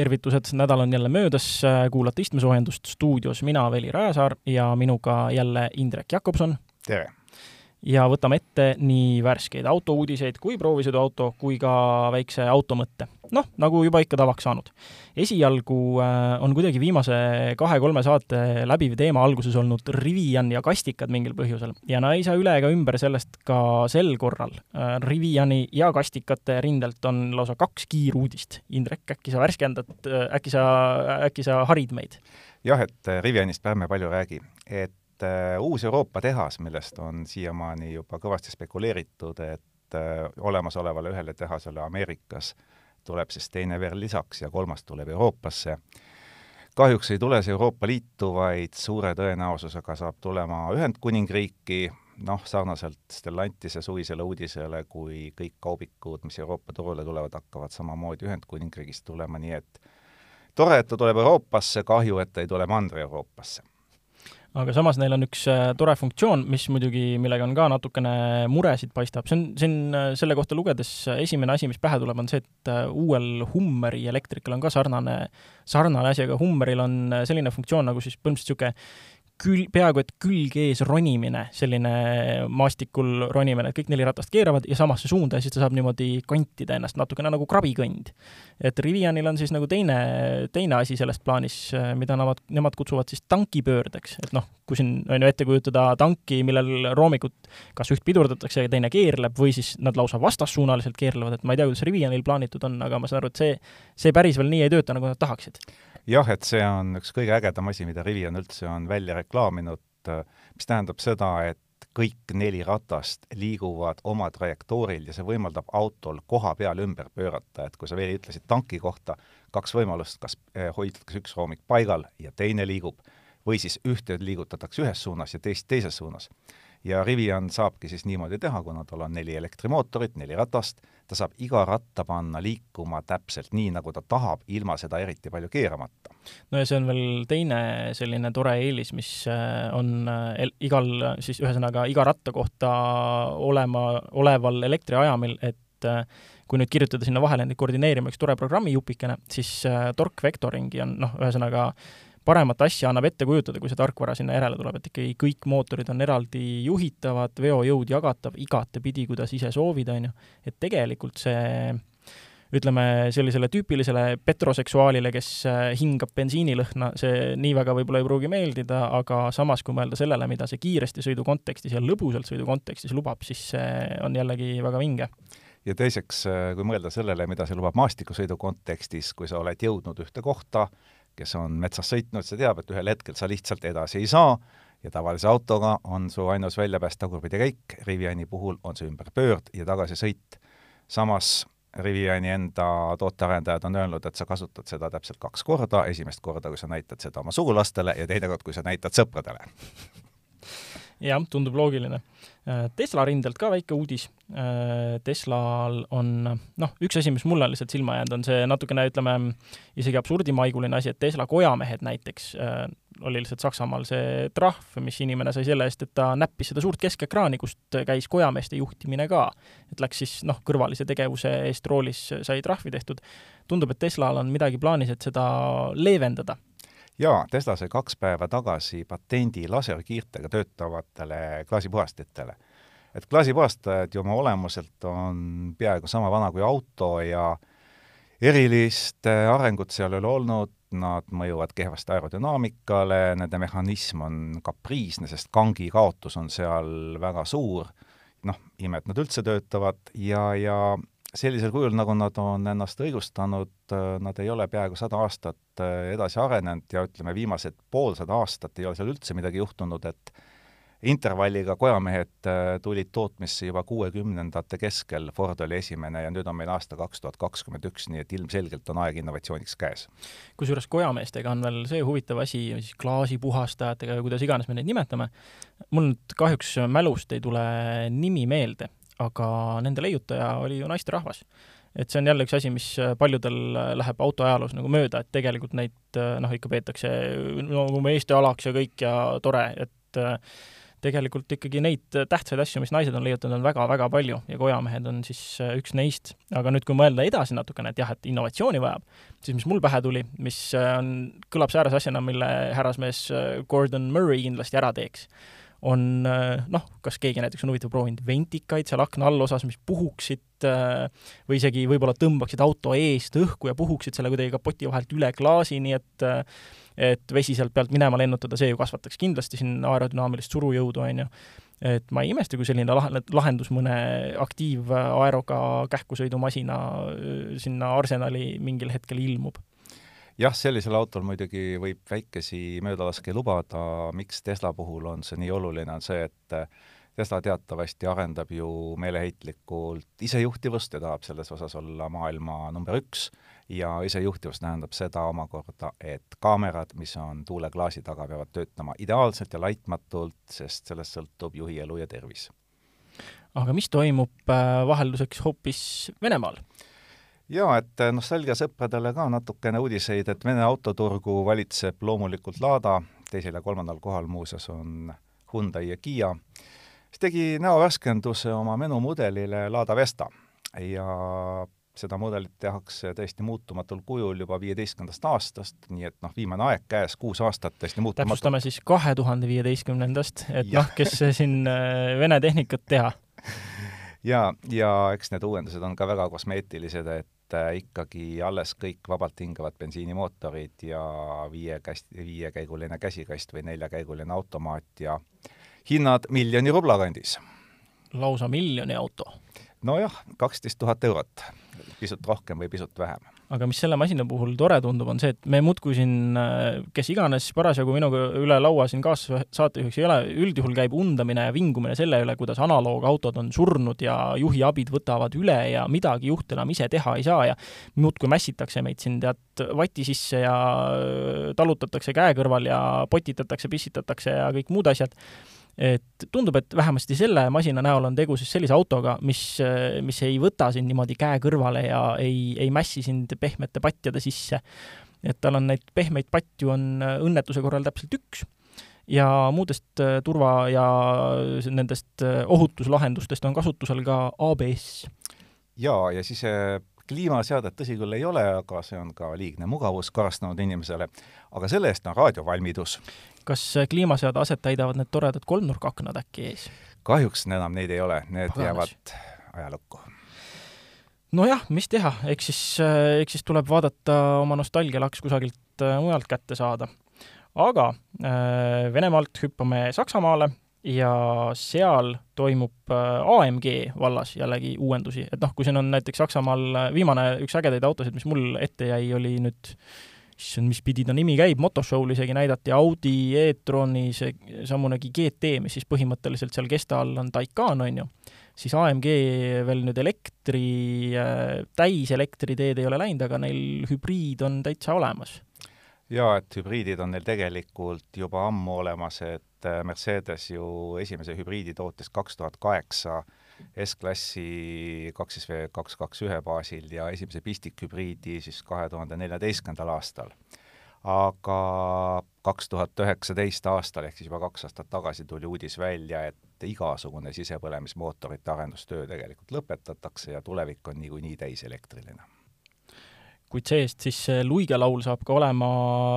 tervitused, nädal on jälle möödas, kuulate istmesoojendust stuudios mina, Veli Rajasaar ja minuga jälle Indrek Jakobson. tere! Ja võtame ette nii värskeid autouudiseid kui proovisõiduauto kui ka väikse automõtte. noh, nagu juba ikka tavaks saanud. esialgu äh, on kuidagi viimase kahe-kolme saate läbiv teema alguses olnud Rivian ja kastikad mingil põhjusel ja no ei saa üle ega ümber sellest ka sel korral. Äh, Riviani ja kastikate rindelt on lausa kaks kiiruudist. Indrek, äkki sa värskendad, äh, äkki sa, äkki sa harid meid? jah, et Rivianist Pärme palju räägi, et et äh, uus Euroopa tehas, millest on siiamaani juba kõvasti spekuleeritud, et äh, olemasolevale ühele tehasele Ameerikas tuleb siis teine veel lisaks ja kolmas tuleb Euroopasse. kahjuks ei tule see Euroopa Liitu, vaid suure tõenäosusega saab tulema Ühendkuningriiki, noh, sarnaselt Stellantise suvisele uudisele, kui kõik kaubikud, mis Euroopa turule tulevad, hakkavad samamoodi Ühendkuningriigist tulema, nii et tore, et ta tuleb Euroopasse, kahju, et ta ei tule Mandri-Euroopasse aga samas neil on üks äh, tore funktsioon, mis muidugi, millega on ka natukene muresid paistab, see on, see on äh, selle kohta lugedes äh, esimene asi, mis pähe tuleb, on see, et uuel Hummeri elektrikal on ka sarnane, sarnane asi, aga Hummeril on selline funktsioon nagu siis põhimõtteliselt niisugune kül-, peaaegu et külg ees ronimine, selline maastikul ronimine, et kõik neli ratast keeravad ja samasse suunda ja siis ta saab niimoodi kantida ennast natukene nagu krabikõnd. et Rivianil on siis nagu teine, teine asi sellest plaanis, mida nemad, nemad kutsuvad siis tankipöördeks, et noh, kui siin on ju ette kujutada tanki, millel roomikut kas üht pidurdatakse ja teine keerleb või siis nad lausa vastassuunaliselt keerlevad, et ma ei tea, kuidas Rivianil plaanitud on, aga ma saan aru, et see, see päris veel nii ei tööta, nagu nad tahaksid jah, et see on üks kõige ägedam asi, mida Rivian üldse on välja reklaaminud, mis tähendab seda, et kõik neli ratast liiguvad oma trajektooril ja see võimaldab autol koha peal ümber pöörata, et kui sa veel ütlesid tanki kohta, kaks võimalust, kas eh, hoitakse üks roomik paigal ja teine liigub, või siis ühte liigutatakse ühes suunas ja teist teises suunas. Ja Rivian saabki siis niimoodi teha, kuna tal on neli elektrimootorit, neli ratast, ta saab iga ratta panna liikuma täpselt nii, nagu ta tahab, ilma seda eriti palju keeramata. no ja see on veel teine selline tore eelis, mis äh, on äh, igal, siis ühesõnaga iga ratta kohta olema, oleval elektriajamil, et äh, kui nüüd kirjutada sinna vahele nüüd koordineerima üks tore programmijupikene, siis tork vectoring'i on noh, ühesõnaga paremat asja annab ette kujutada, kui see tarkvara sinna järele tuleb, et ikkagi kõik mootorid on eraldi juhitavad, veojõud jagatav igatepidi, kuidas ise soovid, on ju. et tegelikult see ütleme, sellisele tüüpilisele petroseksuaalile, kes äh, hingab bensiinilõhna, see nii väga võib-olla ei pruugi meeldida, aga samas, kui mõelda sellele, mida see kiiresti sõidu kontekstis ja lõbusalt sõidu kontekstis lubab, siis see on jällegi väga vinge ja teiseks, äh, kui mõelda sellele, mida see lubab maastikusõidu kontekstis, kui sa oled jõudnud ühte kohta, kes on metsas sõitnud, see teab, et ühel hetkel sa lihtsalt edasi ei saa ja tavalise autoga on su ainus väljapääs tagurpidi käik, Riviani puhul on see ümberpöörd ja tagasisõit. samas Riviani enda tootearendajad on öelnud, et sa kasutad seda täpselt kaks korda, esimest korda, kui sa näitad seda oma sugulastele ja teine kord, kui sa näitad sõpradele jah, tundub loogiline. Äh, Tesla rindelt ka väike uudis. Äh, Teslal on, noh, üks asi, mis mulle on lihtsalt silma jäänud, on see natukene, ütleme, isegi absurdimaiguline asi, et Tesla kojamehed näiteks äh, oli lihtsalt Saksamaal see trahv, mis inimene sai selle eest, et ta näppis seda suurt keskekraani, kust käis kojameeste juhtimine ka. et läks siis noh, kõrvalise tegevuse eest roolis sai trahvi tehtud. tundub, et Teslal on midagi plaanis, et seda leevendada jaa, Tesla sai kaks päeva tagasi patendi laserkiirtega töötavatele klaasipuhastitele. et klaasipuhastajad ju oma olemuselt on peaaegu sama vana kui auto ja erilist arengut seal ei ole olnud, nad mõjuvad kehvasti aerodünaamikale, nende mehhanism on kapriisne, sest kangi kaotus on seal väga suur, noh, ime, et nad üldse töötavad ja, ja sellisel kujul, nagu nad on ennast õigustanud, nad ei ole peaaegu sada aastat äh, edasi arenenud ja ütleme, viimased poolsada aastat ei ole seal üldse midagi juhtunud, et intervalliga kojamehed äh, tulid tootmisse juba kuuekümnendate keskel, Ford oli esimene ja nüüd on meil aasta kaks tuhat kakskümmend üks, nii et ilmselgelt on aeg innovatsiooniks käes. kusjuures kojameestega on veel see huvitav asi, siis klaasipuhastajatega või kuidas iganes me neid nimetame, mul nüüd kahjuks mälust ei tule nimi meelde aga nende leiutaja oli ju naisterahvas. et see on jälle üks asi, mis paljudel läheb autoajaloos nagu mööda, et tegelikult neid noh, ikka peetakse nagu meeste alaks ja kõik ja tore, et tegelikult ikkagi neid tähtsaid asju, mis naised on leiutanud, on väga-väga palju ja kojamehed on siis äh, üks neist. aga nüüd, kui mõelda edasi natukene, et jah, et innovatsiooni vajab, siis mis mul pähe tuli, mis äh, on, kõlab säärase asjana, mille härrasmees äh, Gordon Murray kindlasti ära teeks, on noh, kas keegi näiteks on huvitav proovinud ventikaid seal akna allosas, mis puhuksid või isegi võib-olla tõmbaksid auto eest õhku ja puhuksid selle kuidagi kapoti vahelt üle klaasi, nii et et vesi sealt pealt minema lennutada, see ju kasvataks kindlasti siin aerodünaamilist surujõudu, on ju. et ma ei imesta, kui selline lah-, lahendus mõne aktiivaeroga kähkusõidumasina sinna arsenali mingil hetkel ilmub jah, sellisel autol muidugi võib väikesi möödalaske lubada, miks Tesla puhul on see nii oluline, on see, et Tesla teatavasti arendab ju meeleheitlikult isejuhtivust ja tahab selles osas olla maailma number üks ja isejuhtivus tähendab seda omakorda, et kaamerad, mis on tuuleklaasi taga, peavad töötama ideaalselt ja laitmatult, sest sellest sõltub juhi elu ja tervis. aga mis toimub äh, vahelduseks hoopis Venemaal? Jaa, et äh, nostalgiasõpradele ka natukene uudiseid, et Vene autoturgu valitseb loomulikult Lada, teisel ja kolmandal kohal muuseas on Hyundai ja Kiia, siis tegi näovärskenduse oma menumudelile Lada Vesta ja seda mudelit tehakse tõesti muutumatul kujul juba viieteistkümnendast aastast, nii et noh, viimane aeg käes, kuus aastat tõesti muutumatult. täpsustame siis kahe tuhande viieteistkümnendast, et noh, kes siin äh, Vene tehnikat teha. ja, ja eks need uuendused on ka väga kosmeetilised, et äh, ikkagi alles kõik vabalt hingavad bensiinimootorid ja viie käst-, viiekäiguline käsikast või neljakäiguline automaat ja hinnad miljoni rubla kandis. lausa miljoni auto? nojah, kaksteist tuhat eurot pisut rohkem või pisut vähem. Aga mis selle masina puhul tore tundub, on see, et me muudkui siin, kes iganes parasjagu minuga üle laua siin kaassaatejuhiks ei ole, üldjuhul käib undamine ja vingumine selle üle, kuidas analoog-autod on surnud ja juhiabid võtavad üle ja midagi juht enam ise teha ei saa ja muudkui mässitakse meid siin tead vati sisse ja talutatakse käe kõrval ja potitatakse, pissitatakse ja kõik muud asjad et tundub, et vähemasti selle masina näol on tegu siis sellise autoga, mis, mis ei võta sind niimoodi käe kõrvale ja ei, ei mässi sind pehmete patjade sisse. et tal on neid pehmeid patju on õnnetuse korral täpselt üks ja muudest äh, turva- ja nendest äh, ohutuslahendustest on kasutusel ka ABS. jaa, ja siis äh, kliimaseadet tõsi küll ei ole, aga see on ka liigne mugavus karastunud inimesele. aga selle eest on raadiovalmidus kas kliimaseade aset täidavad need toredad kolmnurkaknad äkki ees? kahjuks enam neid ei ole, need Paganas. jäävad ajalukku. nojah, mis teha, eks siis, eks siis tuleb vaadata oma nostalgialaks kusagilt äh, mujalt kätte saada. aga äh, Venemaalt hüppame Saksamaale ja seal toimub äh, AMG vallas jällegi uuendusi, et noh, kui siin on näiteks Saksamaal viimane üks ägedaid autosid, mis mul ette jäi, oli nüüd issand, mis pidi ta nimi käib, motoshow'l isegi näidati Audi e-troni, see samunegi GT, mis siis põhimõtteliselt seal kesta all on Taycan, on ju, siis AMG veel nüüd elektri, äh, täiselektri teed ei ole läinud, aga neil hübriid on täitsa olemas. jaa, et hübriidid on neil tegelikult juba ammu olemas, et äh, Mercedes ju esimese hübriidi tootis kaks tuhat kaheksa S-klassi kaks siis V kaks kaks ühe baasil ja esimese pistikhübriidi siis kahe tuhande neljateistkümnendal aastal. aga kaks tuhat üheksateist aastal, ehk siis juba kaks aastat tagasi tuli uudis välja, et igasugune sisepõlemismootorite arendustöö tegelikult lõpetatakse ja tulevik on niikuinii täiselektriline kuid see-eest siis see luigelaul saab ka olema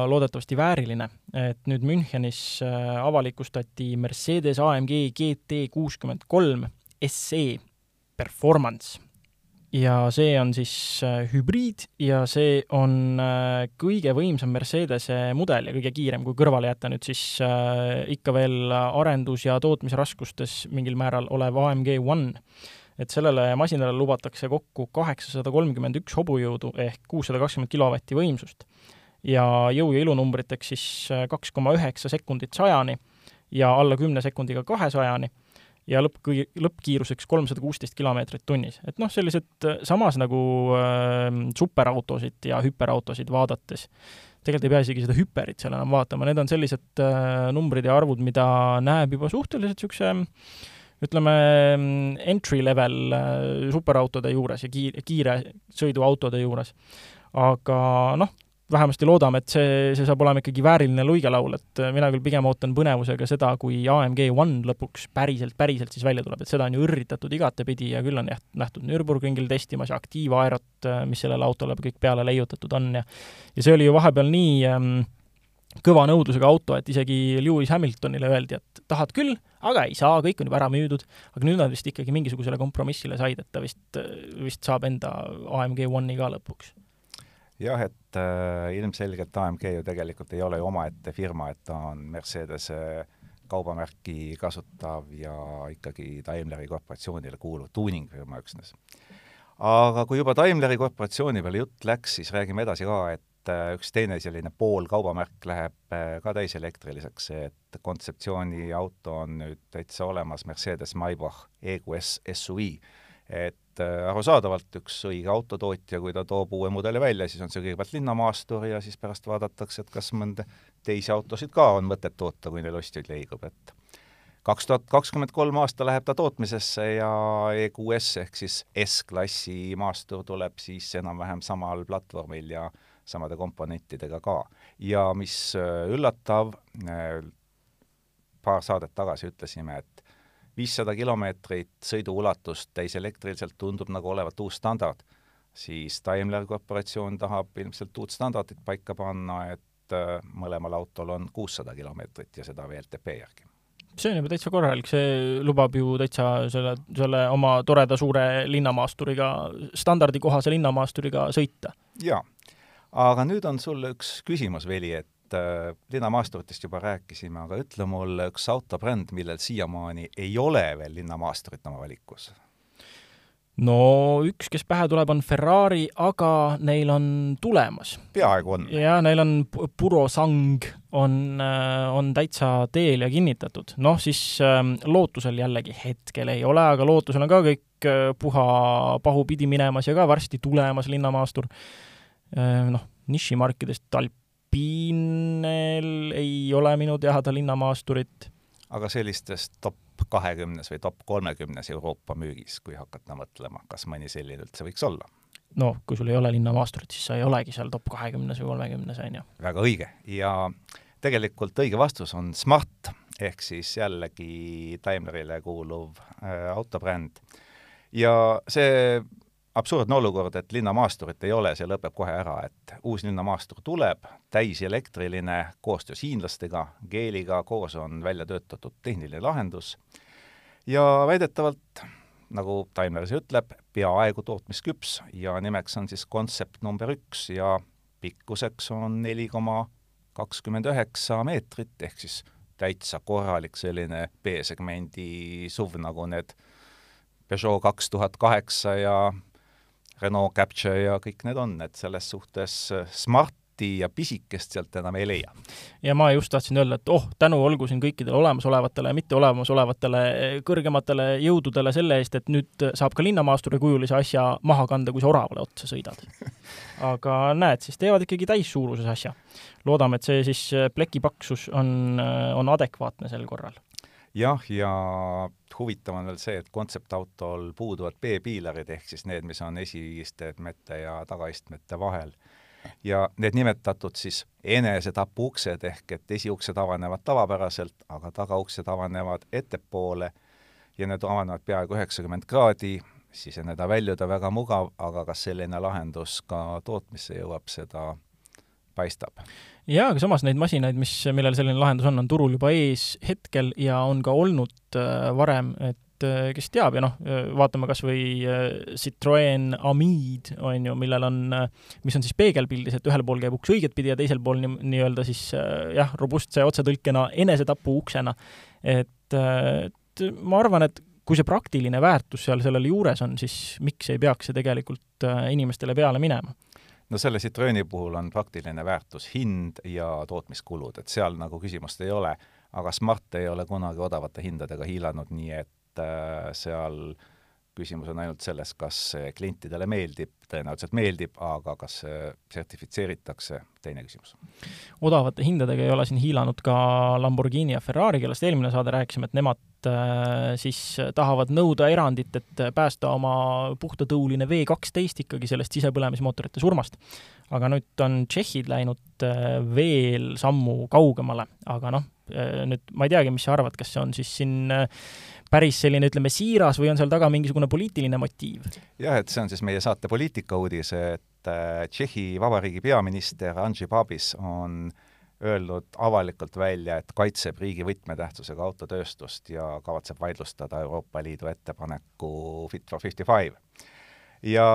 loodetavasti vääriline, et nüüd Münchenis äh, avalikustati Mercedes AMG GT kuuskümmend kolm SE Performance. ja see on siis äh, hübriid ja see on äh, kõige võimsam Mercedese mudel ja kõige kiirem, kui kõrvale jätta nüüd siis äh, ikka veel arendus- ja tootmisraskustes mingil määral olev AMG One et sellele masinale lubatakse kokku kaheksasada kolmkümmend üks hobujõudu ehk kuussada kakskümmend kilovatti võimsust. ja jõu- ja ilunumbriteks siis kaks koma üheksa sekundit sajani ja alla kümne sekundiga kahesajani ja lõpp, lõppkiiruseks kolmsada kuusteist kilomeetrit tunnis. et noh, sellised äh, samas nagu äh, superautosid ja hüperautosid vaadates, tegelikult ei pea isegi seda hüperit seal enam vaatama, need on sellised äh, numbrid ja arvud, mida näeb juba suhteliselt niisuguse ütleme, entry level äh, superautode juures ja kiire, kiire sõiduautode juures. aga noh, vähemasti loodame, et see, see saab olema ikkagi vääriline luigelaul, et mina küll pigem ootan põnevusega seda, kui AMG One lõpuks päriselt, päriselt siis välja tuleb, et seda on ju ürritatud igatepidi ja küll on jah, nähtud Nürburgringil testimas ja aktiivaerot, mis sellele autole kõik peale leiutatud on ja ja see oli ju vahepeal nii ähm, kõva nõudlusega auto, et isegi Lewis Hamiltonile öeldi, et tahad küll, aga ei saa, kõik on juba ära müüdud. aga nüüd nad vist ikkagi mingisugusele kompromissile said, et ta vist, vist saab enda AMG One'i ka lõpuks jah, et äh, ilmselgelt AMG ju tegelikult ei ole ju omaette firma, et ta on Mercedese kaubamärki kasutav ja ikkagi Daimleri korporatsioonile kuuluv tuuningfirma üksnes. aga kui juba Daimleri korporatsiooni peale jutt läks, siis räägime edasi ka, et äh, üks teine selline pool kaubamärk läheb äh, ka täiselektriliseks, et kontseptsiooni auto on nüüd täitsa olemas, Mercedes Maybach EQS SUV et äh, arusaadavalt üks õige autotootja, kui ta toob uue mudeli välja, siis on see kõigepealt linnamaastur ja siis pärast vaadatakse, et kas mõnda teisi autosid ka on mõtet toota, kui neil ostjaid leigub, et kaks tuhat kakskümmend kolm aasta läheb ta tootmisesse ja EQS ehk siis S-klassi maastur tuleb siis enam-vähem samal platvormil ja samade komponentidega ka. ja mis äh, üllatav, äh, paar saadet tagasi ütlesime, et viissada kilomeetrit sõiduulatust täiselektriliselt tundub nagu olevat uus standard, siis Daimler korporatsioon tahab ilmselt uut standardit paika panna, et äh, mõlemal autol on kuussada kilomeetrit ja seda VLTP järgi see on juba täitsa korralik, see lubab ju täitsa selle, selle oma toreda suure linnamaasturiga, standardikohase linnamaasturiga sõita. jaa, aga nüüd on sul üks küsimus, Veli, et et äh, linnamaasturitest juba rääkisime, aga ütle mulle üks autobränd, millel siiamaani ei ole veel linnamaasturit oma valikus no üks, kes pähe tuleb, on Ferrari, aga neil on tulemas. peaaegu on. jaa, neil on Purosang on, äh, on täitsa teel ja kinnitatud. noh, siis ähm, Lootusel jällegi hetkel ei ole, aga Lootusel on ka kõik äh, puha pahupidi minemas ja ka varsti tulemas linnamaastur. noh, nišimarkidest Alp Alpinel ei ole minu teada linnamaasturit. aga sellistes top kahekümnes või top kolmekümnes Euroopa müügis, kui hakata mõtlema, kas mõni selline üldse võiks olla? no kui sul ei ole linnamaasturit, siis sa ei olegi seal top kahekümnes või kolmekümnes, on ju. väga õige ja tegelikult õige vastus on Smart ehk siis jällegi Daimlerile kuuluv äh, autobränd. ja see absurdne olukord, et linnamaasturit ei ole, see lõpeb kohe ära, et uus linnamaastur tuleb, täiselektriline, koostöös hiinlastega, Geeliga koos on välja töötatud tehniline lahendus ja väidetavalt, nagu Daimler ise ütleb, peaaegu tootmisküps ja nimeks on siis kontsept number üks ja pikkuseks on neli koma kakskümmend üheksa meetrit, ehk siis täitsa korralik selline B-segmendi SUV, nagu need Peugeot kaks tuhat kaheksa ja Renault Capture ja kõik need on, et selles suhtes äh, Smarti ja pisikest sealt enam ei leia. ja ma just tahtsin öelda, et oh, tänu olgu siin kõikidele olemasolevatele ja mitte olemasolevatele äh, kõrgematele jõududele selle eest, et nüüd saab ka linnamaasturi kujulise asja maha kanda, kui sa oravale otsa sõidad. aga näed, siis teevad ikkagi täissuuruses asja. loodame, et see siis äh, pleki paksus on, on adekvaatne sel korral jah, ja huvitav on veel see, et kontseptautol puuduvad B-piilarid, ehk siis need, mis on esiistmete ja tagaistmete vahel. ja need nimetatud siis enesetapuuksed ehk et esiuksed avanevad tavapäraselt, aga tagauksed avanevad ettepoole ja need avanevad peaaegu üheksakümmend kraadi, siseneda, väljuda väga mugav, aga kas selline lahendus ka tootmisse jõuab, seda paistab jaa, aga samas neid masinaid, mis, millel selline lahendus on, on turul juba ees hetkel ja on ka olnud äh, varem, et äh, kes teab ja noh, äh, vaatame kas või Citroen Amid, on ju, millel on, mis on siis peegelpildis, et ühel pool käib uks õigetpidi ja teisel pool nii, nii-öelda siis jah, robustse otsetõlkena enesetapu uksena. et, et ma arvan, et kui see praktiline väärtus seal sellel juures on, siis miks ei peaks see tegelikult inimestele peale minema no selle Citroeni puhul on praktiline väärtus hind ja tootmiskulud, et seal nagu küsimust ei ole, aga Smart ei ole kunagi odavate hindadega hiilanud, nii et äh, seal küsimus on ainult selles, kas see klientidele meeldib, tõenäoliselt meeldib, aga kas see sertifitseeritakse, teine küsimus. odavate hindadega ei ole siin hiilanud ka Lamborghini ja Ferrari, kellest eelmine saade rääkisime, et nemad äh, siis tahavad nõuda erandit, et päästa oma puhtatõuline V kaksteist ikkagi sellest sisepõlemismootorite surmast. aga nüüd on tšehhid läinud äh, veel sammu kaugemale, aga noh, äh, nüüd ma ei teagi, mis sa arvad, kas see on siis siin päris selline, ütleme, siiras või on seal taga mingisugune poliitiline motiiv? jah, et see on siis meie saate poliitikauudis, et äh, Tšehhi Vabariigi peaminister Andrzej Babis on öelnud avalikult välja, et kaitseb riigi võtmetähtsusega autotööstust ja kavatseb vaidlustada Euroopa Liidu ettepaneku Fit for fifty five. ja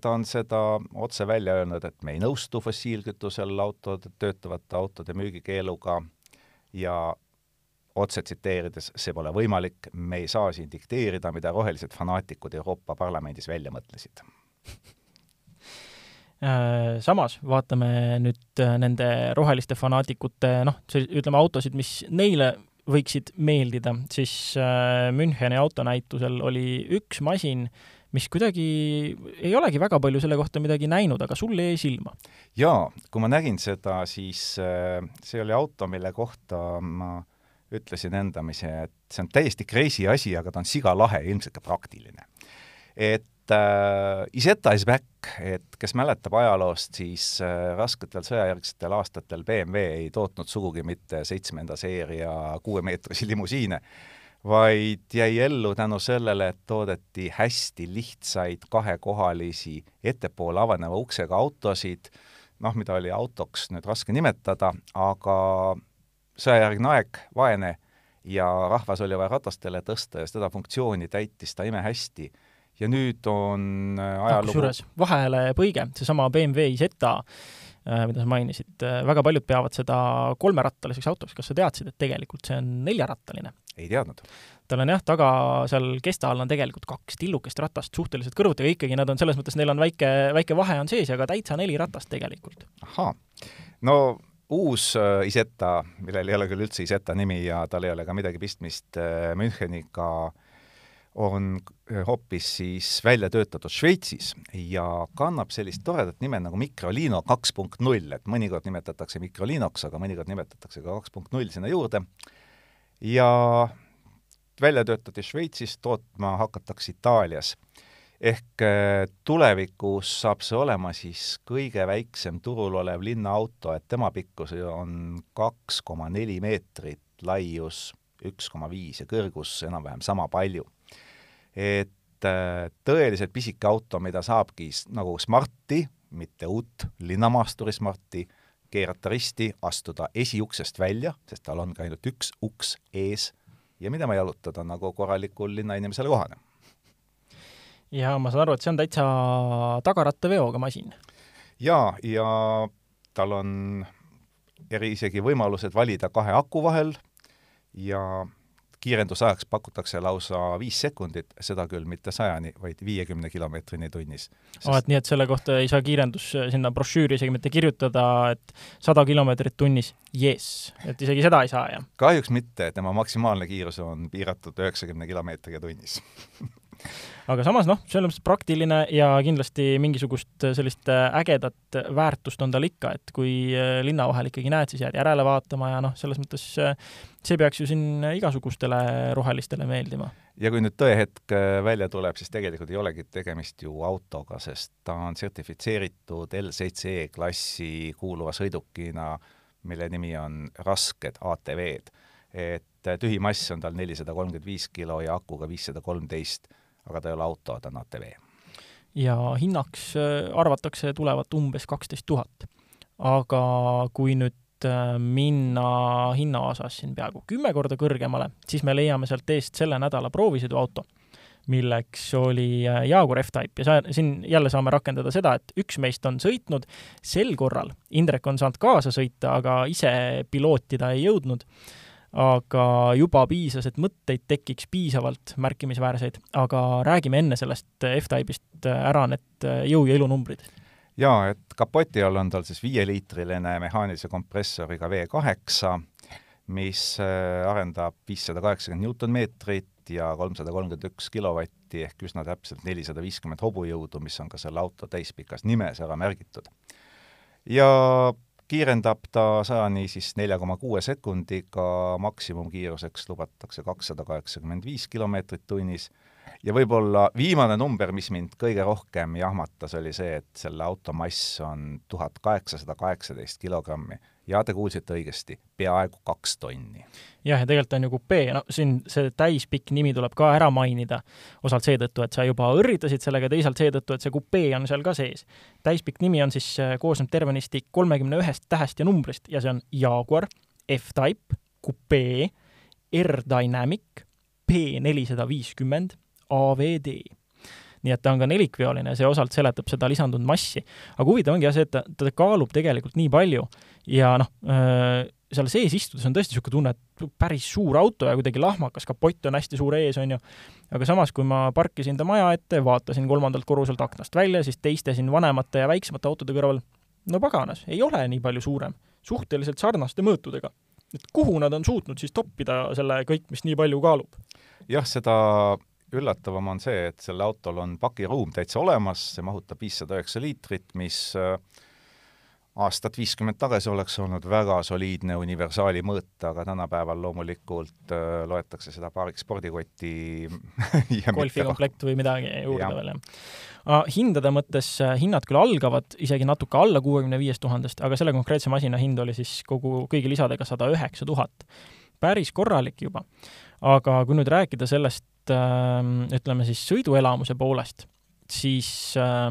ta on seda otse välja öelnud, et me ei nõustu fossiilkütusel autode, töötavate autode müügikeeluga ja otse tsiteerides, see pole võimalik, me ei saa siin dikteerida, mida rohelised fanaatikud Euroopa Parlamendis välja mõtlesid äh, samas vaatame nüüd äh, nende roheliste fanaatikute noh, ütleme autosid, mis neile võiksid meeldida, siis äh, Müncheni autonäitusel oli üks masin, mis kuidagi ei olegi väga palju selle kohta midagi näinud, aga sulle jäi silma? jaa, kui ma nägin seda, siis see oli auto, mille kohta ma ütlesin endamisi, et see on täiesti crazy asi, aga ta on sigalahe ja ilmselt ka praktiline. et äh, Isetta is back, et kes mäletab ajaloost, siis äh, rasketel sõjajärgsetel aastatel BMW ei tootnud sugugi mitte seitsmenda seeria kuuemeetrisi limusiine, vaid jäi ellu tänu sellele, et toodeti hästi lihtsaid kahekohalisi ettepoole avaneva uksega autosid, noh, mida oli autoks nüüd raske nimetada, aga sõjajärgne aeg, vaene ja rahvas oli vaja ratastele tõsta ja seda funktsiooni täitis ta imehästi. ja nüüd on äh, ah, ajalugu kusjuures vahele põige, seesama BMW Isetta, äh, mida sa mainisid, äh, väga paljud peavad seda kolmerattaliseks autoks, kas sa teadsid, et tegelikult see on neljarattaline? ei teadnud. tal on jah, taga seal kesta all on tegelikult kaks tillukest ratast suhteliselt kõrvuti, aga ikkagi nad on selles mõttes, neil on väike, väike vahe on sees, aga täitsa neli ratast tegelikult. ahhaa, no uus äh, Isetta, millel ei ole küll üldse Isetta nimi ja tal ei ole ka midagi pistmist äh, Müncheniga, on äh, hoopis siis välja töötatud Šveitsis ja kannab sellist toredat nime nagu Microlino kaks punkt null, et mõnikord nimetatakse Microlinoks, aga mõnikord nimetatakse ka kaks punkt null sinna juurde. ja välja töötati Šveitsis, tootma hakatakse Itaalias ehk äh, tulevikus saab see olema siis kõige väiksem turul olev linnaauto, et tema pikkus on kaks koma neli meetrit, laius üks koma viis ja kõrgus enam-vähem sama palju. et äh, tõeliselt pisike auto, mida saabki nagu Smarti, mitte uut linnamaasturi Smarti, keerata risti, astuda esiuksest välja, sest tal ongi ainult üks uks ees ja minema jalutada nagu korralikul linnainimesele kohane ja ma saan aru, et see on täitsa tagarattaveoga masin. jaa, ja tal on eri isegi võimalused valida kahe aku vahel ja kiirendusajaks pakutakse lausa viis sekundit, seda küll mitte sajani, vaid viiekümne kilomeetrini tunnis Sest... Oh, et nii, et selle kohta ei saa kiirendus sinna brošüüri isegi mitte kirjutada, et sada kilomeetrit tunnis, jess, et isegi seda ei saa, jah? kahjuks mitte, tema maksimaalne kiirus on piiratud üheksakümne kilomeetriga tunnis aga samas noh, selles mõttes praktiline ja kindlasti mingisugust sellist äh, ägedat väärtust on tal ikka, et kui äh, linna vahel ikkagi näed, siis jääd järele vaatama ja noh, selles mõttes äh, see peaks ju siin igasugustele rohelistele meeldima. ja kui nüüd tõehetk välja tuleb, siis tegelikult ei olegi tegemist ju autoga, sest ta on sertifitseeritud L7E klassi kuuluva sõidukina, mille nimi on rasked ATV-d. et tühimass on tal nelisada kolmkümmend viis kilo ja akuga viissada kolmteist aga ta ei ole auto, ta on ATV. ja hinnaks äh, arvatakse tulevat umbes kaksteist tuhat. aga kui nüüd äh, minna hinna osas siin peaaegu kümme korda kõrgemale, siis me leiame sealt eest selle nädala proovisõiduauto, milleks oli äh, Jaguar F-Type ja sa, siin jälle saame rakendada seda, et üks meist on sõitnud, sel korral Indrek on saanud kaasa sõita, aga ise pilootida ei jõudnud aga juba piisas, et mõtteid tekiks piisavalt märkimisväärseid, aga räägime enne sellest F-Type'ist ära need jõu- ja ilunumbrid. jaa, et kapoti all on tal siis viieliitriline mehaanilise kompressoriga V8, mis äh, arendab viissada kaheksakümmend Newtonmeetrit ja kolmsada kolmkümmend üks kilovatti ehk üsna täpselt nelisada viiskümmend hobujõudu, mis on ka selle auto täispikas nimes ära märgitud. ja kiirendab ta sajani siis nelja koma kuue sekundiga, maksimumkiiruseks lubatakse kakssada kaheksakümmend viis kilomeetrit tunnis. Ja võib-olla viimane number, mis mind kõige rohkem jahmatas, oli see, et selle auto mass on tuhat kaheksasada kaheksateist kilogrammi ja te kuulsite õigesti, peaaegu kaks tonni. jah, ja tegelikult on ju kupee, no siin see täispikk nimi tuleb ka ära mainida, osalt seetõttu, et sa juba õrritasid sellega, teisalt seetõttu, et see kupee on seal ka sees. täispikk nimi on siis, äh, koosneb tervenisti kolmekümne ühest tähest ja numbrist ja see on Jaguar, F-Type, kupee, R-Dynamic, P nelisada viiskümmend, AVD nii et ta on ka nelikveoline ja see osalt seletab seda lisandunud massi. aga huvitav ongi jah see, et ta, ta kaalub tegelikult nii palju ja noh, äh, seal sees istudes on tõesti niisugune tunne, et päris suur auto ja kuidagi lahmakas, kapott on hästi suur ees, on ju, aga samas, kui ma parkisin ta maja ette, vaatasin kolmandalt korruselt aknast välja, siis teiste siin vanemate ja väiksemate autode kõrval, no paganas, ei ole nii palju suurem. suhteliselt sarnaste mõõtudega. et kuhu nad on suutnud siis toppida selle kõik, mis nii palju kaalub? jah, seda üllatavam on see, et sellel autol on pakiruum täitsa olemas, see mahutab viissada üheksa liitrit, mis äh, aastat viiskümmend tagasi oleks olnud väga soliidne universaali mõõt, aga tänapäeval loomulikult äh, loetakse seda paariks spordikoti golfikomplekt või midagi juurde ja. veel, jah. hindade mõttes äh, hinnad küll algavad isegi natuke alla kuuekümne viiest tuhandest, aga selle konkreetse masina hind oli siis kogu, kõigi lisadega sada üheksa tuhat. päris korralik juba. aga kui nüüd rääkida sellest äh,, ütleme siis sõiduelamuse poolest, siis äh,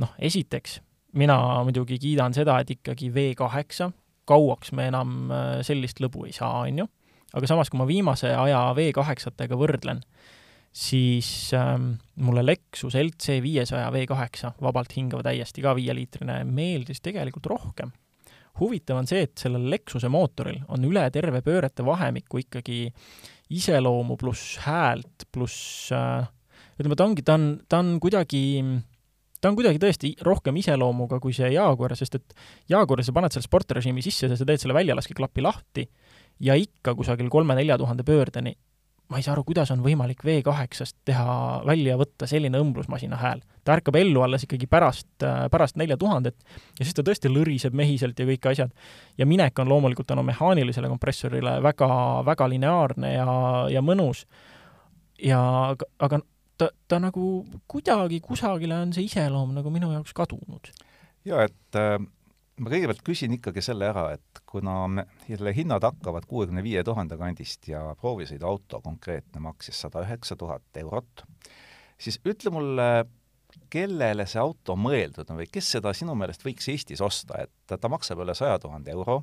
noh, esiteks mina muidugi kiidan seda, et ikkagi V8, kauaks me enam äh, sellist lõbu ei saa, on ju, aga samas, kui ma viimase aja V8-tega võrdlen, siis ähm, mulle Lexus LC viiesaja V8 vabalt hingav täiesti ka viieliitrine meeldis tegelikult rohkem. huvitav on see, et sellel Lexuse mootoril on üle terve pöörete vahemiku ikkagi iseloomu pluss häält pluss äh, ütleme, ta ongi, ta on, ta on kuidagi ta on kuidagi tõesti rohkem iseloomuga kui see Jaguar, sest et Jaguaris sa paned selle sportrežiimi sisse, sa teed selle väljalaskeklapi lahti ja ikka kusagil kolme-nelja tuhande pöördeni ma ei saa aru, kuidas on võimalik V8-st teha, välja võtta selline õmblusmasina hääl. ta ärkab ellu alles ikkagi pärast, pärast nelja tuhandet ja siis ta tõesti lõriseb mehiselt ja kõik asjad. ja minek on loomulikult tänu mehaanilisele kompressorile väga, väga lineaarne ja, ja mõnus. ja aga, aga ta, ta nagu kuidagi kusagile on see iseloom nagu minu jaoks kadunud. jaa, et äh, ma kõigepealt küsin ikkagi selle ära, et kuna me, selle hinnad hakkavad kuuekümne viie tuhande kandist ja proovisõiduauto konkreetne maksis sada üheksa tuhat eurot, siis ütle mulle, kellele see auto mõeldud on või kes seda sinu meelest võiks Eestis osta, et ta maksab üle saja tuhande euro,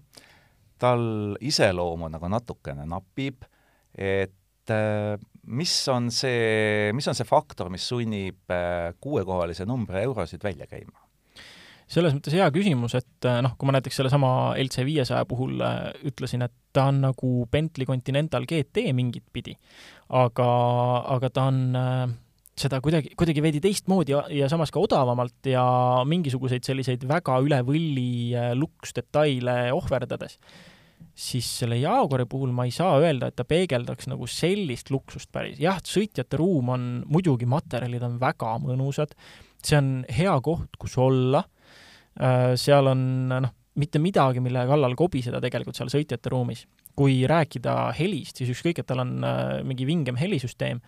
tal iseloomu nagu natukene napib, et äh, mis on see, mis on see faktor, mis sunnib äh, kuuekohalise numbri eurosid välja käima? Selles mõttes hea küsimus, et äh, noh, kui ma näiteks sellesama LC viiesaja puhul äh, ütlesin, et ta on nagu Bentley Continental GT mingit pidi, aga, aga ta on seda kuidagi, kuidagi veidi teistmoodi ja, ja samas ka odavamalt ja mingisuguseid selliseid väga üle võlli luksdetaile ohverdades siis selle Jaguari puhul ma ei saa öelda, et ta peegeldaks nagu sellist luksust päris. jah, sõitjate ruum on, muidugi materjalid on väga mõnusad, see on hea koht, kus olla, seal on noh, mitte midagi, mille kallal kobiseda tegelikult seal sõitjate ruumis. kui rääkida helist, siis ükskõik, et tal on äh, mingi vingem helisüsteem,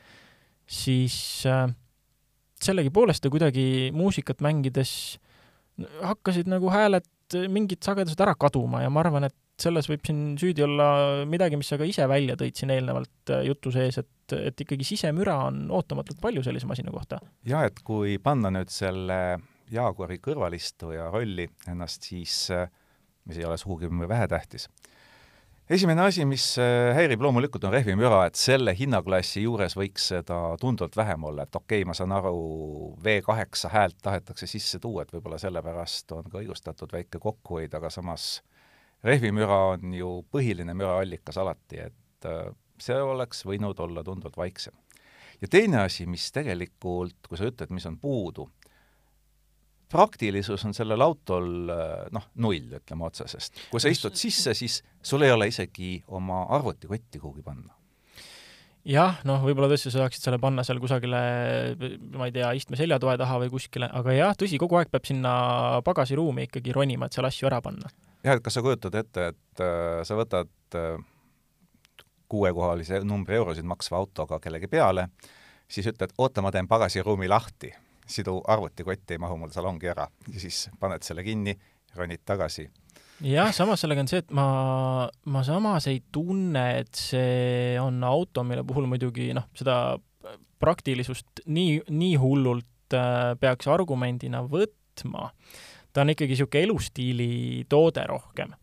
siis äh, sellegipoolest ta kuidagi muusikat mängides hakkasid nagu hääled, mingid sagedused ära kaduma ja ma arvan, et selles võib siin süüdi olla midagi, mis sa ka ise välja tõid siin eelnevalt äh, jutu sees, et, et ikkagi sisemüra on ootamatult palju sellise masina kohta. jah, et kui panna nüüd selle Jaguari kõrvalistuja rolli ennast, siis mis ei ole sugugi vähetähtis. esimene asi, mis äh, häirib loomulikult, on rehvimüra, et selle hinnaklassi juures võiks seda tunduvalt vähem olla, et okei okay,, ma saan aru, V8 häält tahetakse sisse tuua, et võib-olla sellepärast on ka õigustatud väike kokkuhoid, aga samas rehvimüra on ju põhiline müraallikas alati, et äh, see oleks võinud olla tunduvalt vaiksem. ja teine asi, mis tegelikult, kui sa ütled, mis on puudu, praktilisus on sellel autol noh, null, ütleme otsesest. kui sa istud sisse, siis sul ei ole isegi oma arvutikotti kuhugi panna jah, noh, võib-olla tõesti sa saaksid selle panna seal kusagile, ma ei tea, istme seljatoe taha või kuskile, aga jah, tõsi, kogu aeg peab sinna pagasiruumi ikkagi ronima, et seal asju ära panna. jah, et kas sa kujutad ette, et äh, sa võtad äh, kuuekohalise numbri eurosid maksva autoga kellegi peale, siis ütled, oota, ma teen pagasiruumi lahti, sidu arvutikott ei mahu mul salongi ära. Ja siis paned selle kinni, ronid tagasi. Jah, samas sellega on see, et ma, ma samas ei tunne, et see on auto, mille puhul muidugi noh, seda praktilisust nii, nii hullult äh, peaks argumendina võtma. ta on ikkagi niisugune elustiili toode rohkem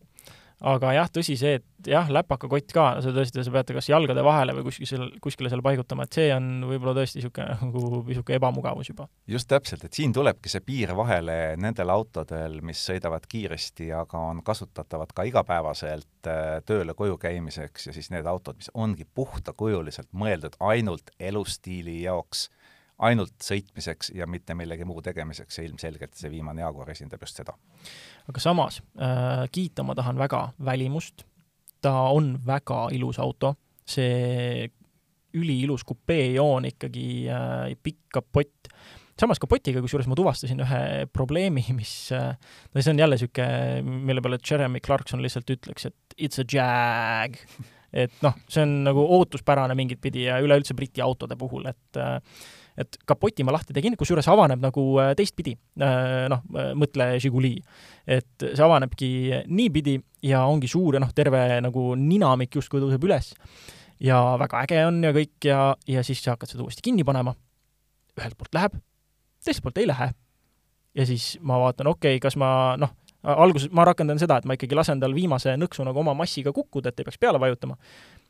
aga jah, tõsi see, et jah, läpakakott ka, sa tõesti, sa peate kas jalgade vahele või kuskil seal, kuskile seal paigutama, et see on võib-olla tõesti niisugune nagu niisugune ebamugavus juba. just täpselt, et siin tulebki see piir vahele nendel autodel, mis sõidavad kiiresti, aga on kasutatavad ka igapäevaselt äh, tööle koju käimiseks ja siis need autod, mis ongi puhtakujuliselt mõeldud ainult elustiili jaoks ainult sõitmiseks ja mitte millegi muu tegemiseks ja ilmselgelt see viimane Jaguar esindab just seda. Aga samas äh, kiita ma tahan väga välimust, ta on väga ilus auto, see üliilus kupeejoon ikkagi äh,, pikk kapott, samas kapotiga, kusjuures ma tuvastasin ühe probleemi, mis äh,, no see on jälle niisugune, mille peale Jeremy Clarkson lihtsalt ütleks, et it's a jag. Et noh, see on nagu ootuspärane mingit pidi ja üleüldse Briti autode puhul, et äh, et kapoti ma lahti tegin, kusjuures avaneb nagu äh, teistpidi, äh, noh, äh, mõtle Žiguli. et see avanebki niipidi ja ongi suur ja noh, terve nagu ninamik justkui tõuseb üles. ja väga äge on ja kõik ja, ja siis sa hakkad seda uuesti kinni panema. ühelt poolt läheb, teiselt poolt ei lähe. ja siis ma vaatan, okei okay,, kas ma noh, alguses ma rakendan seda, et ma ikkagi lasen tal viimase nõksu nagu oma massiga kukkuda, et ei peaks peale vajutama.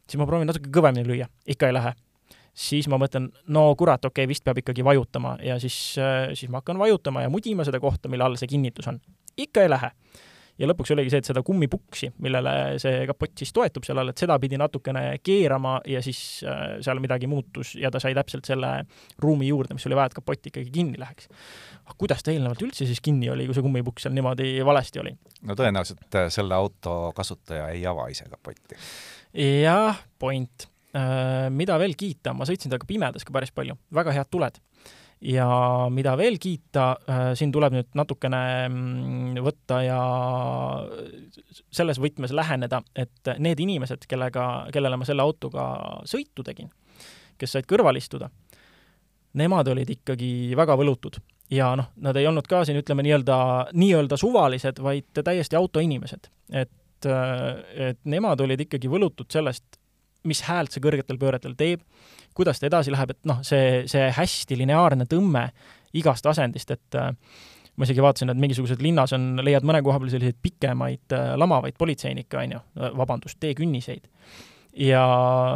siis ma proovin natuke kõvemini lüüa, ikka ei lähe siis ma mõtlen, no kurat, okei okay,, vist peab ikkagi vajutama ja siis, äh, siis ma hakkan vajutama ja mudima seda kohta, mille all see kinnitus on. ikka ei lähe. ja lõpuks oligi see, et seda kummipuksi, millele see kapott siis toetub seal all, et seda pidi natukene keerama ja siis äh, seal midagi muutus ja ta sai täpselt selle ruumi juurde, mis oli vaja, et kapott ikkagi kinni läheks. aga kuidas ta eelnevalt üldse siis kinni oli, kui see kummipuks seal niimoodi valesti oli? no tõenäoliselt äh, selle auto kasutaja ei ava ise kapotti. jah, point mida veel kiita, ma sõitsin temaga pimedas ka päris palju, väga head tuled. ja mida veel kiita, äh, siin tuleb nüüd natukene mm, võtta ja selles võtmes läheneda, et need inimesed, kellega, kellele ma selle autoga sõitu tegin, kes said kõrval istuda, nemad olid ikkagi väga võlutud ja noh, nad ei olnud ka siin, ütleme nii-öelda, nii-öelda suvalised, vaid täiesti autoinimesed. et, äh, et nemad olid ikkagi võlutud sellest, mis häält see kõrgetel pööretel teeb, kuidas ta edasi läheb, et noh, see, see hästi lineaarne tõmme igast asendist, et äh, ma isegi vaatasin, et mingisugused linnas on, leiad mõne koha peal selliseid pikemaid äh, lamavaid politseinikke, on ju, vabandust, teekünniseid. ja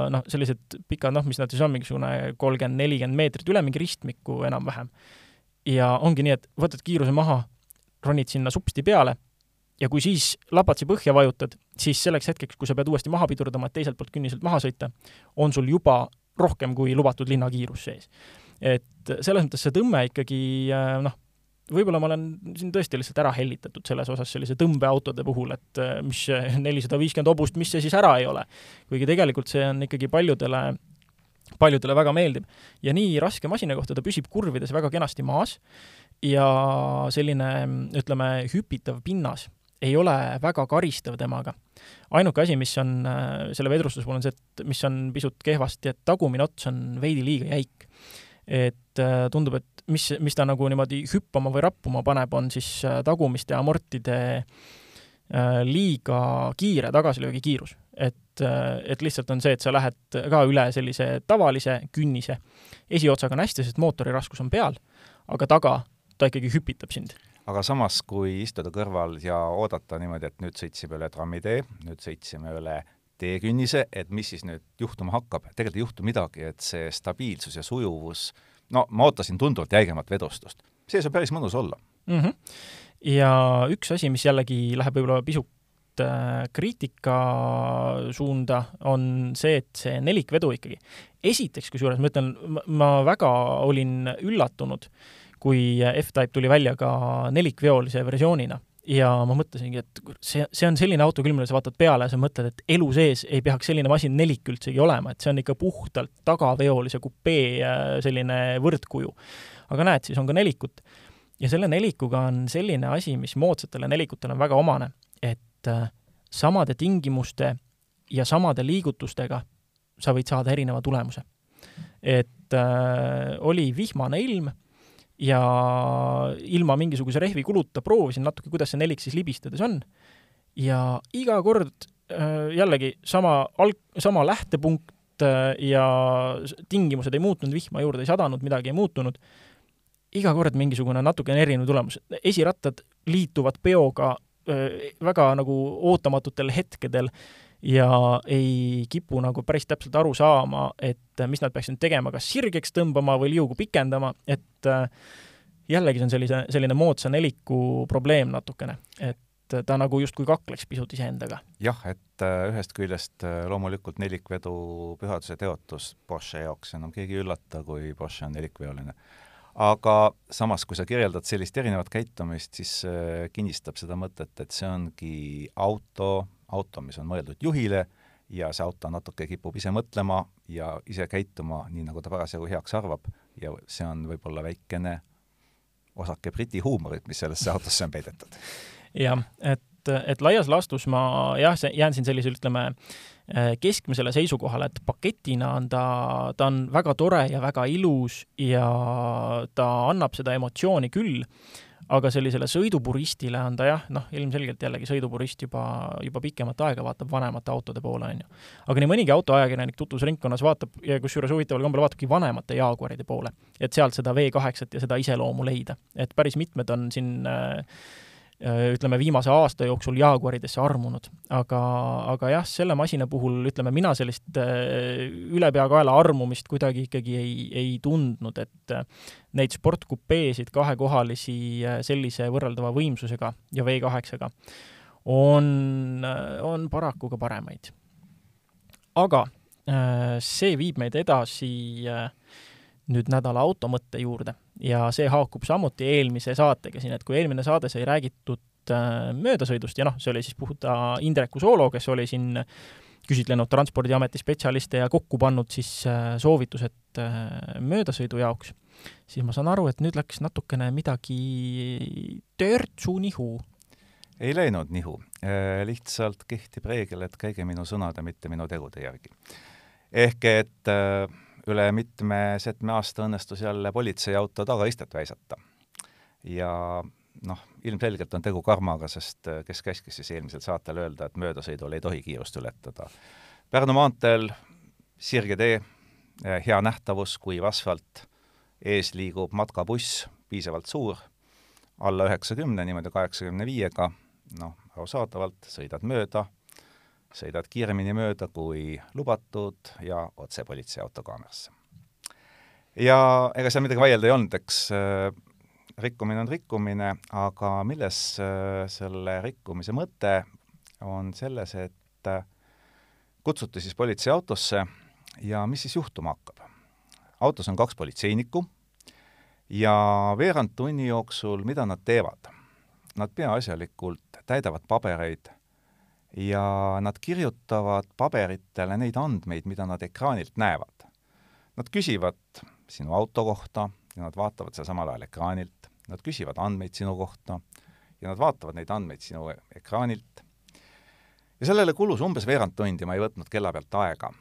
noh, sellised pikad, noh, mis nad siis on, mingisugune kolmkümmend, nelikümmend meetrit üle mingi ristmiku enam-vähem. ja ongi nii, et võtad kiiruse maha, ronid sinna supsti peale ja kui siis lapatsi põhja vajutad, siis selleks hetkeks, kui sa pead uuesti maha pidurdama, et teiselt poolt künniselt maha sõita, on sul juba rohkem kui lubatud linnakiirus sees. et selles mõttes see tõmme ikkagi äh, noh, võib-olla ma olen siin tõesti lihtsalt ära hellitatud selles osas sellise tõmbeautode puhul, et äh, mis nelisada viiskümmend hobust, mis see siis ära ei ole. kuigi tegelikult see on ikkagi paljudele paljudele väga meeldib. ja nii raske masina kohta ta püsib kurvides väga kenasti maas ja selline, ütleme, hüpitav pinnas ei ole väga karistav temaga. ainuke asi, mis on äh, selle vedrustuse puhul, on see, et mis on pisut kehvasti, et tagumine ots on veidi liiga jäik. et äh, tundub, et mis, mis ta nagu niimoodi hüppama või rappuma paneb, on siis äh, tagumiste amortide liiga kiire tagasilöögikiirus. et, et lihtsalt on see, et sa lähed ka üle sellise tavalise künnise. esiotsaga on hästi, sest mootori raskus on peal, aga taga ta ikkagi hüpitab sind aga samas, kui istuda kõrval ja oodata niimoodi, et nüüd sõitsime üle trammitee, nüüd sõitsime üle teekünnise, et mis siis nüüd juhtuma hakkab, tegelikult ei juhtu midagi, et see stabiilsus ja sujuvus, no ma ootasin tunduvalt jäigemat vedostust. see saab päris mõnus olla mm. -hmm. ja üks asi, mis jällegi läheb võib-olla pisut äh, kriitika suunda, on see, et see nelikvedu ikkagi. esiteks, kusjuures ma ütlen, ma väga olin üllatunud, kui F-Type tuli välja ka nelikveolise versioonina ja ma mõtlesingi, et see, see on selline auto küll, millele sa vaatad peale ja sa mõtled, et elu sees ei peaks selline masin nelik üldsegi olema, et see on ikka puhtalt tagaveolise kupee äh, selline võrdkuju. aga näed, siis on ka nelikut. ja selle nelikuga on selline asi, mis moodsatele nelikutele on väga omane, et äh, samade tingimuste ja samade liigutustega sa võid saada erineva tulemuse. et äh, oli vihmane ilm ja ilma mingisuguse rehvi kuluta proovisin natuke, kuidas see nelik siis libistades on ja iga kord äh, jällegi sama alg-, sama lähtepunkt äh, ja tingimused ei muutunud, vihma juurde ei sadanud, midagi ei muutunud, iga kord mingisugune natukene erinev tulemus. esirattad liituvad peoga väga nagu ootamatutel hetkedel ja ei kipu nagu päris täpselt aru saama, et mis nad peaksid tegema, kas sirgeks tõmbama või liugu pikendama, et äh, jällegi see on sellise, selline moodsa neliku probleem natukene, et ta nagu justkui kakleks pisut iseendaga. jah, et äh, ühest küljest äh, loomulikult nelikvedu pühaduse teotus Porsche jaoks enam keegi ei üllata, kui Porsche on nelikveoline. Aga samas, kui sa kirjeldad sellist erinevat käitumist, siis kinnistab seda mõtet, et see ongi auto, auto, mis on mõeldud juhile ja see auto natuke kipub ise mõtlema ja ise käituma nii, nagu ta parasjagu heaks arvab ja see on võib-olla väikene osake Briti huumorit, mis sellesse autosse on peidetud. jah, et, et laias laastus ma jah, jään siin sellise, ütleme, keskmisele seisukohale, et paketina on ta, ta on väga tore ja väga ilus ja ta annab seda emotsiooni küll aga sellisele sõidupuristile on ta jah, noh, ilmselgelt jällegi sõidupurist juba, juba pikemat aega vaatab vanemate autode poole, on ju. aga nii mõnigi autoajakirjanik tutvusringkonnas vaatab ja kusjuures huvitaval kombel vaatabki vanemate Jaguaride poole, et sealt seda V8-t ja seda iseloomu leida. et päris mitmed on siin äh, Äh, ütleme, viimase aasta jooksul Jaguaridesse armunud. aga, aga jah, selle masina puhul ütleme, mina sellist äh, ülepeakaela armumist kuidagi ikkagi ei, ei tundnud, et äh, neid sportkupeesid, kahekohalisi sellise võrreldava võimsusega ja V8-ga on, on paraku ka paremaid. aga see viib meid edasi nüüd nädala automõtte juurde ja see haakub samuti eelmise saatega siin, et kui eelmine saade sai räägitud äh, möödasõidust ja noh, see oli siis puhta Indreku soolo, kes oli siin küsitlenud Transpordiameti spetsialiste ja kokku pannud siis äh, soovitused äh, möödasõidu jaoks, siis ma saan aru, et nüüd läks natukene midagi törtsu nihu. ei läinud nihu, lihtsalt kehtib reegel, et käige minu sõnade, mitte minu tegude järgi. ehk et äh, üle mitme-setme aasta õnnestus jälle politseiauto tagaistet väisata. ja noh, ilmselgelt on tegu karmaga, sest äh, kes käskis siis eelmisel saatel öelda, et möödasõidul ei tohi kiirust ületada. Pärnu maanteel sirge tee, äh, hea nähtavus, kuiv asfalt, ees liigub matkabuss, piisavalt suur, alla üheksakümne, niimoodi kaheksakümne viiega, noh, arusaadavalt sõidad mööda sõidad kiiremini mööda kui lubatud ja otse politseiauto kaamerasse. ja ega seal midagi vaielda ei olnud, eks äh, rikkumine on rikkumine, aga milles äh, selle rikkumise mõte, on selles, et äh, kutsuti siis politseiautosse ja mis siis juhtuma hakkab? autos on kaks politseinikku ja veerand tunni jooksul, mida nad teevad? Nad peaasjalikult täidavad pabereid ja nad kirjutavad paberitele neid andmeid, mida nad ekraanilt näevad. Nad küsivad sinu auto kohta ja nad vaatavad seda samal ajal ekraanilt, nad küsivad andmeid sinu kohta ja nad vaatavad neid andmeid sinu ekraanilt. ja sellele kulus umbes veerand tundi, ma ei võtnud kella pealt aega.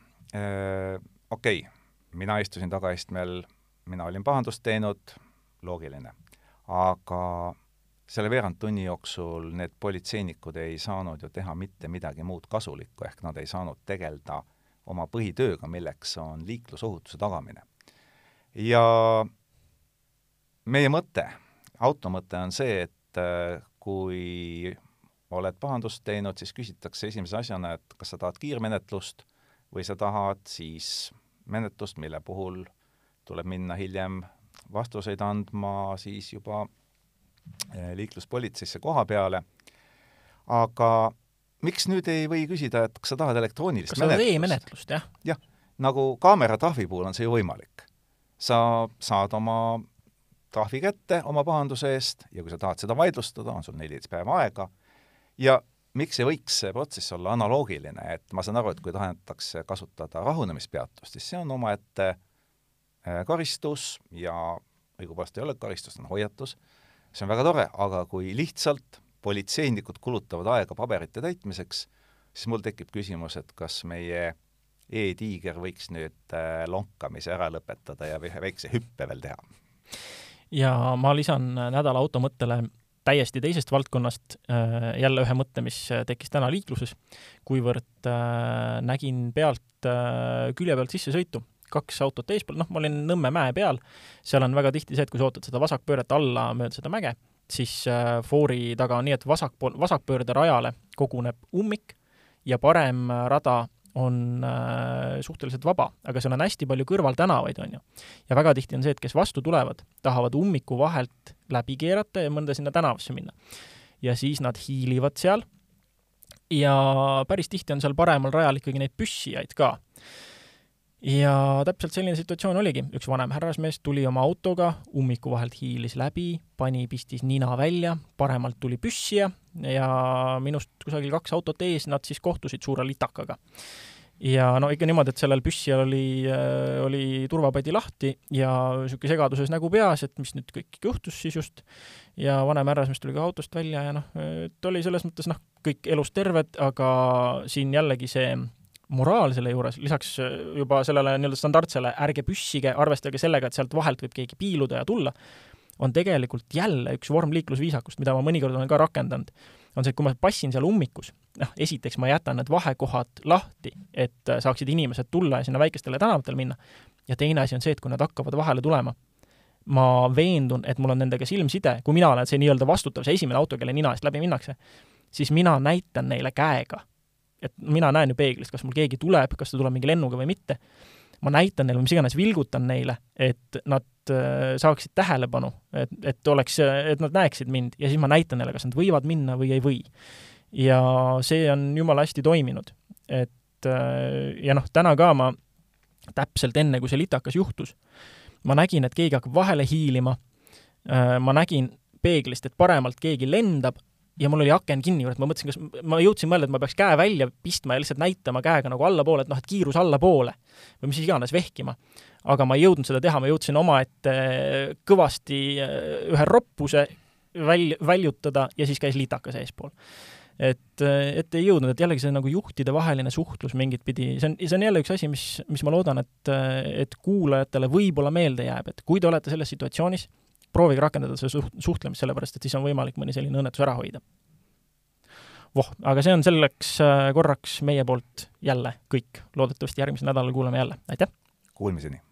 Okei okay,, mina istusin tagaistmel, mina olin pahandust teinud, loogiline. aga selle veerand tunni jooksul need politseinikud ei saanud ju teha mitte midagi muud kasulikku, ehk nad ei saanud tegeleda oma põhitööga, milleks on liiklusohutuse tagamine. ja meie mõte, auto mõte on see, et äh, kui oled pahandust teinud, siis küsitakse esimese asjana, et kas sa tahad kiirmenetlust või sa tahad siis menetlust, mille puhul tuleb minna hiljem vastuseid andma siis juba liikluspolitseisse koha peale, aga miks nüüd ei või küsida, et kas sa tahad elektroonilist kas menetlust? e-menetlust, jah? jah, nagu kaameratrahvi puhul on see ju võimalik. sa saad oma trahvi kätte oma pahanduse eest ja kui sa tahad seda vaidlustada, on sul neliteist päeva aega ja miks ei võiks see protsess olla analoogiline, et ma saan aru, et kui tahetakse kasutada rahunemispeatust, siis see on omaette äh, karistus ja õigupoolest ei ole karistust, on hoiatus, see on väga tore, aga kui lihtsalt politseinikud kulutavad aega paberite täitmiseks, siis mul tekib küsimus, et kas meie e-tiiger võiks nüüd äh, lonkamise ära lõpetada ja ühe väikse hüppe veel teha. ja ma lisan nädala auto mõttele täiesti teisest valdkonnast äh, jälle ühe mõtte, mis tekkis täna liikluses, kuivõrd äh, nägin pealt külje pealt sissesõitu, kaks autot eespool, noh, ma olin Nõmme mäe peal, seal on väga tihti see, et kui sa ootad seda vasakpööret alla mööda seda mäge, siis foori taga on nii, et vasakpool, vasakpöörde rajale koguneb ummik ja parem rada on äh, suhteliselt vaba, aga seal on hästi palju kõrvaltänavaid, on ju. ja väga tihti on see, et kes vastu tulevad, tahavad ummiku vahelt läbi keerata ja mõnda sinna tänavasse minna. ja siis nad hiilivad seal ja päris tihti on seal paremal rajal ikkagi neid püssijaid ka ja täpselt selline situatsioon oligi, üks vanem härrasmees tuli oma autoga, ummiku vahelt hiilis läbi, pani, pistis nina välja, paremalt tuli püssija ja minust kusagil kaks autot ees, nad siis kohtusid suure litakaga. ja no ikka niimoodi, et sellel püssijal oli, äh, oli turvapadi lahti ja niisugune segaduses nägu peas, et mis nüüd kõik juhtus siis just, ja vanem härrasmees tuli ka autost välja ja noh, et oli selles mõttes noh, kõik elus terved, aga siin jällegi see moraal selle juures, lisaks äh, juba sellele nii-öelda standardsele ärge püssige, arvestage sellega, et sealt vahelt võib keegi piiluda ja tulla, on tegelikult jälle üks vorm liiklusviisakust, mida ma mõnikord olen ka rakendanud, on see, et kui ma passin seal ummikus, noh, esiteks ma jätan need vahekohad lahti, et äh, saaksid inimesed tulla ja sinna väikestele tänavatele minna, ja teine asi on see, et kui nad hakkavad vahele tulema, ma veendun, et mul on nendega silmside, kui mina olen see nii-öelda vastutav, see esimene auto, kelle nina eest läbi minnakse, siis mina näitan neile käega et mina näen ju peeglist, kas mul keegi tuleb, kas ta tuleb mingi lennuga või mitte, ma näitan neile, mis iganes, vilgutan neile, et nad äh, saaksid tähelepanu, et, et oleks, et nad näeksid mind ja siis ma näitan neile, kas nad võivad minna või ei või. ja see on jumala hästi toiminud. et äh, ja noh, täna ka ma täpselt enne, kui see litakas juhtus, ma nägin, et keegi hakkab vahele hiilima, äh, ma nägin peeglist, et paremalt keegi lendab, ja mul oli aken kinni, kurat, ma mõtlesin, kas ma jõudsin mõelda, et ma peaks käe välja pistma ja lihtsalt näitama käega nagu allapoole, et noh, et kiirus allapoole või mis iganes, vehkima. aga ma ei jõudnud seda teha, ma jõudsin omaette kõvasti äh, ühe roppuse väl-, väljutada ja siis käis litakas eespool. et, äh, et ei jõudnud, et jällegi see nagu juhtidevaheline suhtlus mingit pidi, see on, see on jälle üks asi, mis, mis ma loodan, et, äh, et kuulajatele võib-olla meelde jääb, et kui te olete selles situatsioonis, proovige rakendada seda suht-, suhtlemist, sellepärast et siis on võimalik mõni selline õnnetus ära hoida. voh, aga see on selleks äh, korraks meie poolt jälle kõik. loodetavasti järgmisel nädalal kuuleme jälle, aitäh! Kuulmiseni!